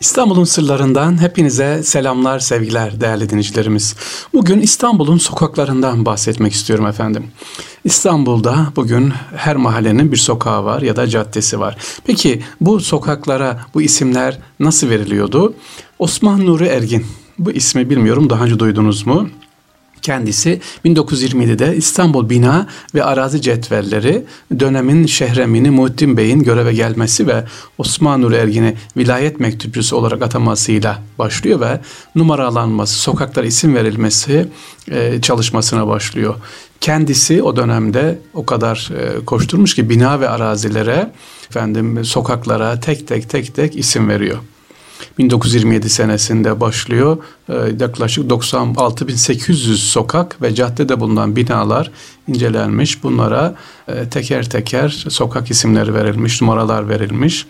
İstanbul'un sırlarından hepinize selamlar, sevgiler değerli dinleyicilerimiz. Bugün İstanbul'un sokaklarından bahsetmek istiyorum efendim. İstanbul'da bugün her mahallenin bir sokağı var ya da caddesi var. Peki bu sokaklara bu isimler nasıl veriliyordu? Osman Nuri Ergin bu ismi bilmiyorum daha önce duydunuz mu? Kendisi 1927'de İstanbul Bina ve Arazi Cetvelleri dönemin şehremini Muhittin Bey'in göreve gelmesi ve Osman Nur Ergin'i vilayet mektupçusu olarak atamasıyla başlıyor ve numaralanması, sokaklara isim verilmesi e, çalışmasına başlıyor. Kendisi o dönemde o kadar e, koşturmuş ki bina ve arazilere, efendim sokaklara tek tek tek tek isim veriyor. 1927 senesinde başlıyor. Ee, yaklaşık 96.800 sokak ve caddede bulunan binalar incelenmiş. Bunlara e, teker teker sokak isimleri verilmiş, numaralar verilmiş.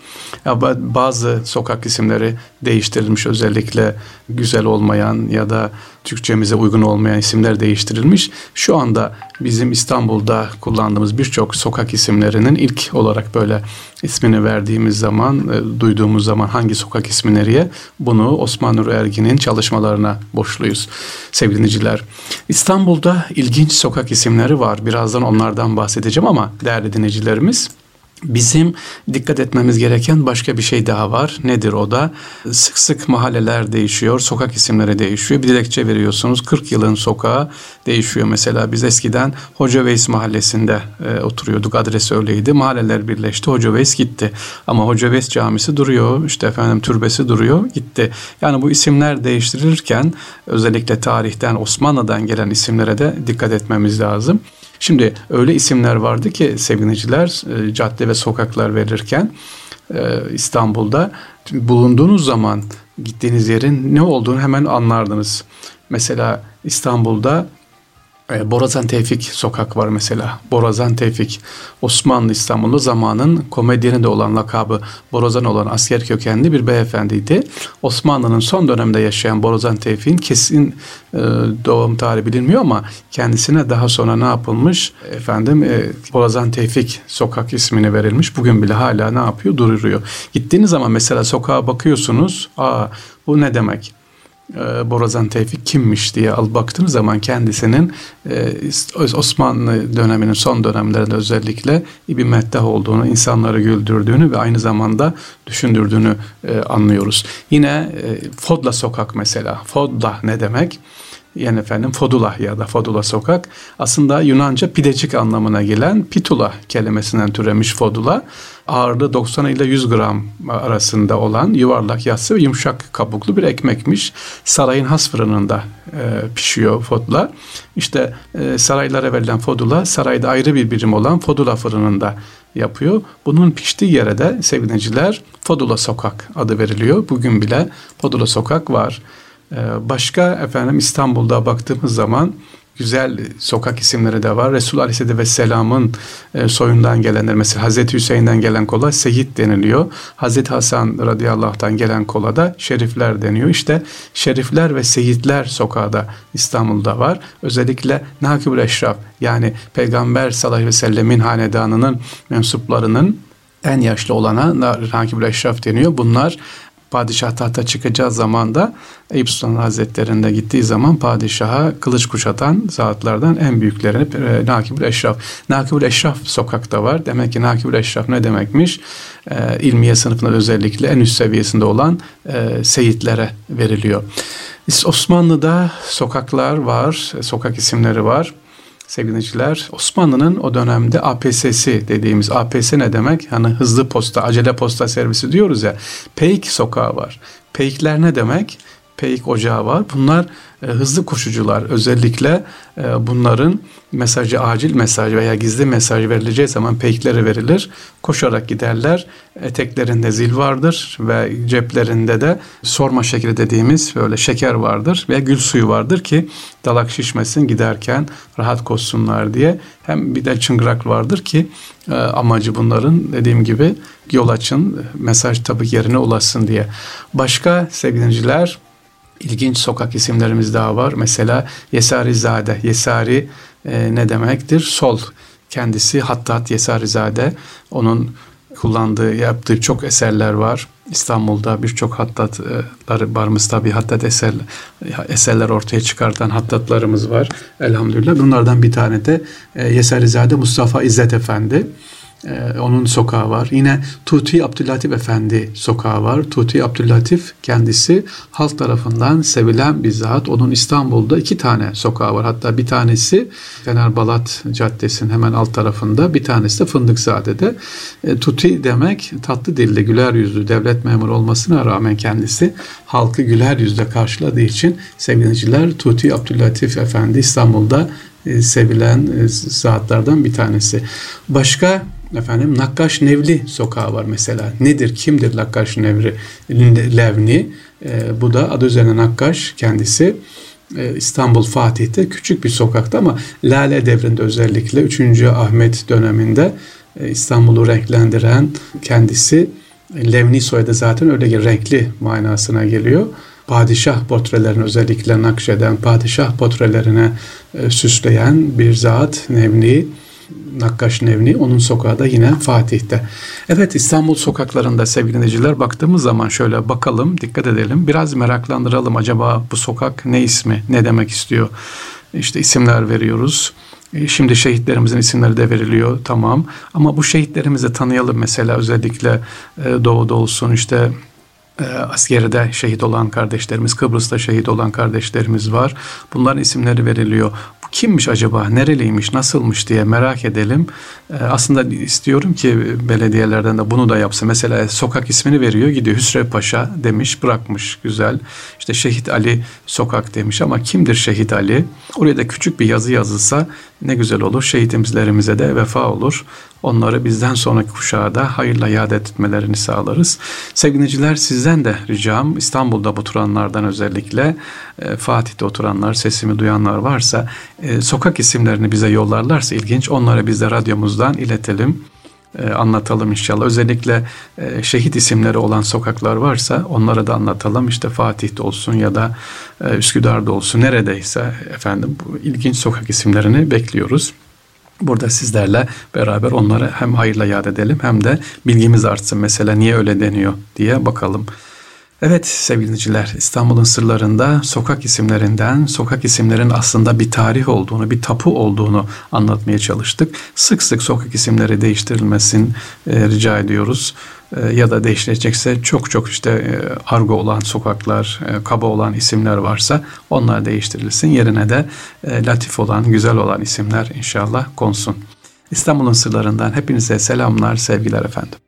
Bazı sokak isimleri değiştirilmiş özellikle güzel olmayan ya da Türkçemize uygun olmayan isimler değiştirilmiş. Şu anda bizim İstanbul'da kullandığımız birçok sokak isimlerinin ilk olarak böyle ismini verdiğimiz zaman, e, duyduğumuz zaman hangi sokak ismi nereye bunu Osman Nur Ergin'in çalışmalarına borçluyuz sevgili dinleyiciler. İstanbul'da ilginç sokak isimleri var. Birazdan onlardan bahsedeceğim ama değerli dinleyicilerimiz Bizim dikkat etmemiz gereken başka bir şey daha var. Nedir o da? Sık sık mahalleler değişiyor, sokak isimleri değişiyor. Bir dilekçe veriyorsunuz. 40 yılın sokağı değişiyor mesela. Biz eskiden Hoca Veys mahallesinde e, oturuyorduk. Adres öyleydi. Mahalleler birleşti. Hoca Veys gitti. Ama Hoca Veys camisi duruyor. İşte efendim türbesi duruyor. Gitti. Yani bu isimler değiştirilirken özellikle tarihten Osmanlı'dan gelen isimlere de dikkat etmemiz lazım. Şimdi öyle isimler vardı ki sevgiliciler e, cadde ve sokaklar verirken e, İstanbul'da bulunduğunuz zaman gittiğiniz yerin ne olduğunu hemen anlardınız. Mesela İstanbul'da e, Borazan Tevfik sokak var mesela. Borazan Tevfik. Osmanlı İstanbul'da zamanın komedyeni de olan lakabı Borazan olan asker kökenli bir beyefendiydi. Osmanlı'nın son dönemde yaşayan Borazan Tevfik'in kesin e, doğum tarihi bilinmiyor ama kendisine daha sonra ne yapılmış? Efendim e, Borazan Tevfik sokak ismini verilmiş. Bugün bile hala ne yapıyor? Duruyor. Gittiğiniz zaman mesela sokağa bakıyorsunuz. Aa bu ne demek? E, Borazan Tevfik kimmiş diye al baktığınız zaman kendisinin e, Osmanlı döneminin son dönemlerinde özellikle İbi Meddeh olduğunu, insanları güldürdüğünü ve aynı zamanda düşündürdüğünü e, anlıyoruz. Yine e, Fodla Sokak mesela. Fodla ne demek? Yani efendim Fodula ya da Fodula sokak aslında Yunanca pidecik anlamına gelen pitula kelimesinden türemiş Fodula ağırlığı 90 ile 100 gram arasında olan yuvarlak yassı ve yumuşak kabuklu bir ekmekmiş. Sarayın has fırınında e, pişiyor Fodula. İşte e, saraylara verilen Fodula sarayda ayrı bir birim olan Fodula fırınında yapıyor. Bunun piştiği yere de sevgiliciler Fodula Sokak adı veriliyor. Bugün bile Fodula Sokak var. Ee, başka efendim İstanbul'da baktığımız zaman güzel sokak isimleri de var. Resul Aleyhisselatü Vesselam'ın e, soyundan gelenler mesela Hazreti Hüseyin'den gelen kola Seyit deniliyor. Hazreti Hasan radıyallahu gelen kola da Şerifler deniyor. İşte Şerifler ve Seyitler sokağı da İstanbul'da var. Özellikle Nakibül Eşraf yani Peygamber sallallahu aleyhi ve sellemin hanedanının mensuplarının en yaşlı olana Nakibül Eşraf deniyor. Bunlar padişah tahta çıkacağı zaman da Eyüp Sultan Hazretleri'nde gittiği zaman padişaha kılıç kuşatan zatlardan en büyüklerini e, Nakibül Eşraf. Nakibül Eşraf sokakta var. Demek ki Nakibül Eşraf ne demekmiş? E, ilmiye sınıfında özellikle en üst seviyesinde olan e, seyitlere veriliyor. Osmanlı'da sokaklar var, sokak isimleri var sevgiliciler. Osmanlı'nın o dönemde APS'si dediğimiz APS ne demek? Hani hızlı posta, acele posta servisi diyoruz ya. Peyk sokağı var. Peykler ne demek? Peyk ocağı var. Bunlar e, hızlı koşucular özellikle e, bunların mesajı acil mesaj veya gizli mesaj verileceği zaman peyklere verilir. Koşarak giderler. Eteklerinde zil vardır ve ceplerinde de sorma şekeri dediğimiz böyle şeker vardır ve gül suyu vardır ki dalak şişmesin giderken rahat koşsunlar diye. Hem bir de çıngırak vardır ki e, amacı bunların dediğim gibi yol açın mesaj tabi yerine ulaşsın diye. Başka sevgiliciler ilginç sokak isimlerimiz daha var. Mesela Yesarizade. Yesari e, ne demektir? Sol. Kendisi Hattat Yesarizade. Onun kullandığı, yaptığı çok eserler var. İstanbul'da birçok hattatları varımız tabii hattat eser, eserler ortaya çıkartan hattatlarımız var. Elhamdülillah. Bunlardan bir tane de e, Yeserizade Mustafa İzzet Efendi. Ee, onun sokağı var. Yine Tuti Abdülatif Efendi sokağı var. Tuti Abdülatif kendisi halk tarafından sevilen bir zat. Onun İstanbul'da iki tane sokağı var. Hatta bir tanesi Fenerbalat Caddesi'nin hemen alt tarafında. Bir tanesi de Fındıkzade'de. E, Tuti demek tatlı dilli, güler yüzlü devlet memuru olmasına rağmen kendisi halkı güler yüzle karşıladığı için sevgiliciler Tuti Abdülatif Efendi İstanbul'da e, sevilen e, zatlardan bir tanesi. Başka efendim Nakkaş Nevli sokağı var mesela. Nedir, kimdir Nakkaş Nevri, Levni? E, bu da adı üzerine Nakkaş kendisi. E, İstanbul Fatih'te küçük bir sokakta ama Lale devrinde özellikle 3. Ahmet döneminde e, İstanbul'u renklendiren kendisi Levni soyadı zaten öyle renkli manasına geliyor padişah portrelerini özellikle nakşeden, padişah portrelerine e, süsleyen bir zat Nevni, Nakkaş Nevni, onun sokağı da yine Fatih'te. Evet İstanbul sokaklarında sevgili dinleyiciler baktığımız zaman şöyle bakalım, dikkat edelim. Biraz meraklandıralım acaba bu sokak ne ismi, ne demek istiyor? İşte isimler veriyoruz. E, şimdi şehitlerimizin isimleri de veriliyor tamam ama bu şehitlerimizi tanıyalım mesela özellikle e, doğuda olsun işte e, askeride şehit olan kardeşlerimiz, Kıbrıs'ta şehit olan kardeşlerimiz var. Bunların isimleri veriliyor kimmiş acaba, nereliymiş, nasılmış diye merak edelim. Ee, aslında istiyorum ki belediyelerden de bunu da yapsın. Mesela sokak ismini veriyor, gidiyor Hüsrev Paşa demiş, bırakmış, güzel. İşte Şehit Ali sokak demiş ama kimdir Şehit Ali? Oraya da küçük bir yazı yazılsa ne güzel olur. Şehitimizlerimize de vefa olur. Onları bizden sonraki kuşağa da hayırla yad etmelerini sağlarız. Sevgiliciler sizden de ricam İstanbul'da oturanlardan özellikle e, Fatih'te oturanlar, sesimi duyanlar varsa e, sokak isimlerini bize yollarlarsa ilginç onları biz de radyomuzdan iletelim e, anlatalım inşallah. Özellikle e, şehit isimleri olan sokaklar varsa onları da anlatalım. İşte Fatih'te olsun ya da e, Üsküdar'da olsun neredeyse efendim bu ilginç sokak isimlerini bekliyoruz. Burada sizlerle beraber onları hem hayırla yad edelim hem de bilgimiz artsın. Mesela niye öyle deniyor diye bakalım. Evet sevgili dinleyiciler İstanbul'un sırlarında sokak isimlerinden sokak isimlerin aslında bir tarih olduğunu, bir tapu olduğunu anlatmaya çalıştık. Sık sık sokak isimleri değiştirilmesin e, rica ediyoruz. E, ya da değiştirecekse çok çok işte e, argo olan sokaklar, e, kaba olan isimler varsa onlar değiştirilsin. Yerine de e, latif olan, güzel olan isimler inşallah konsun. İstanbul'un sırlarından hepinize selamlar, sevgiler efendim.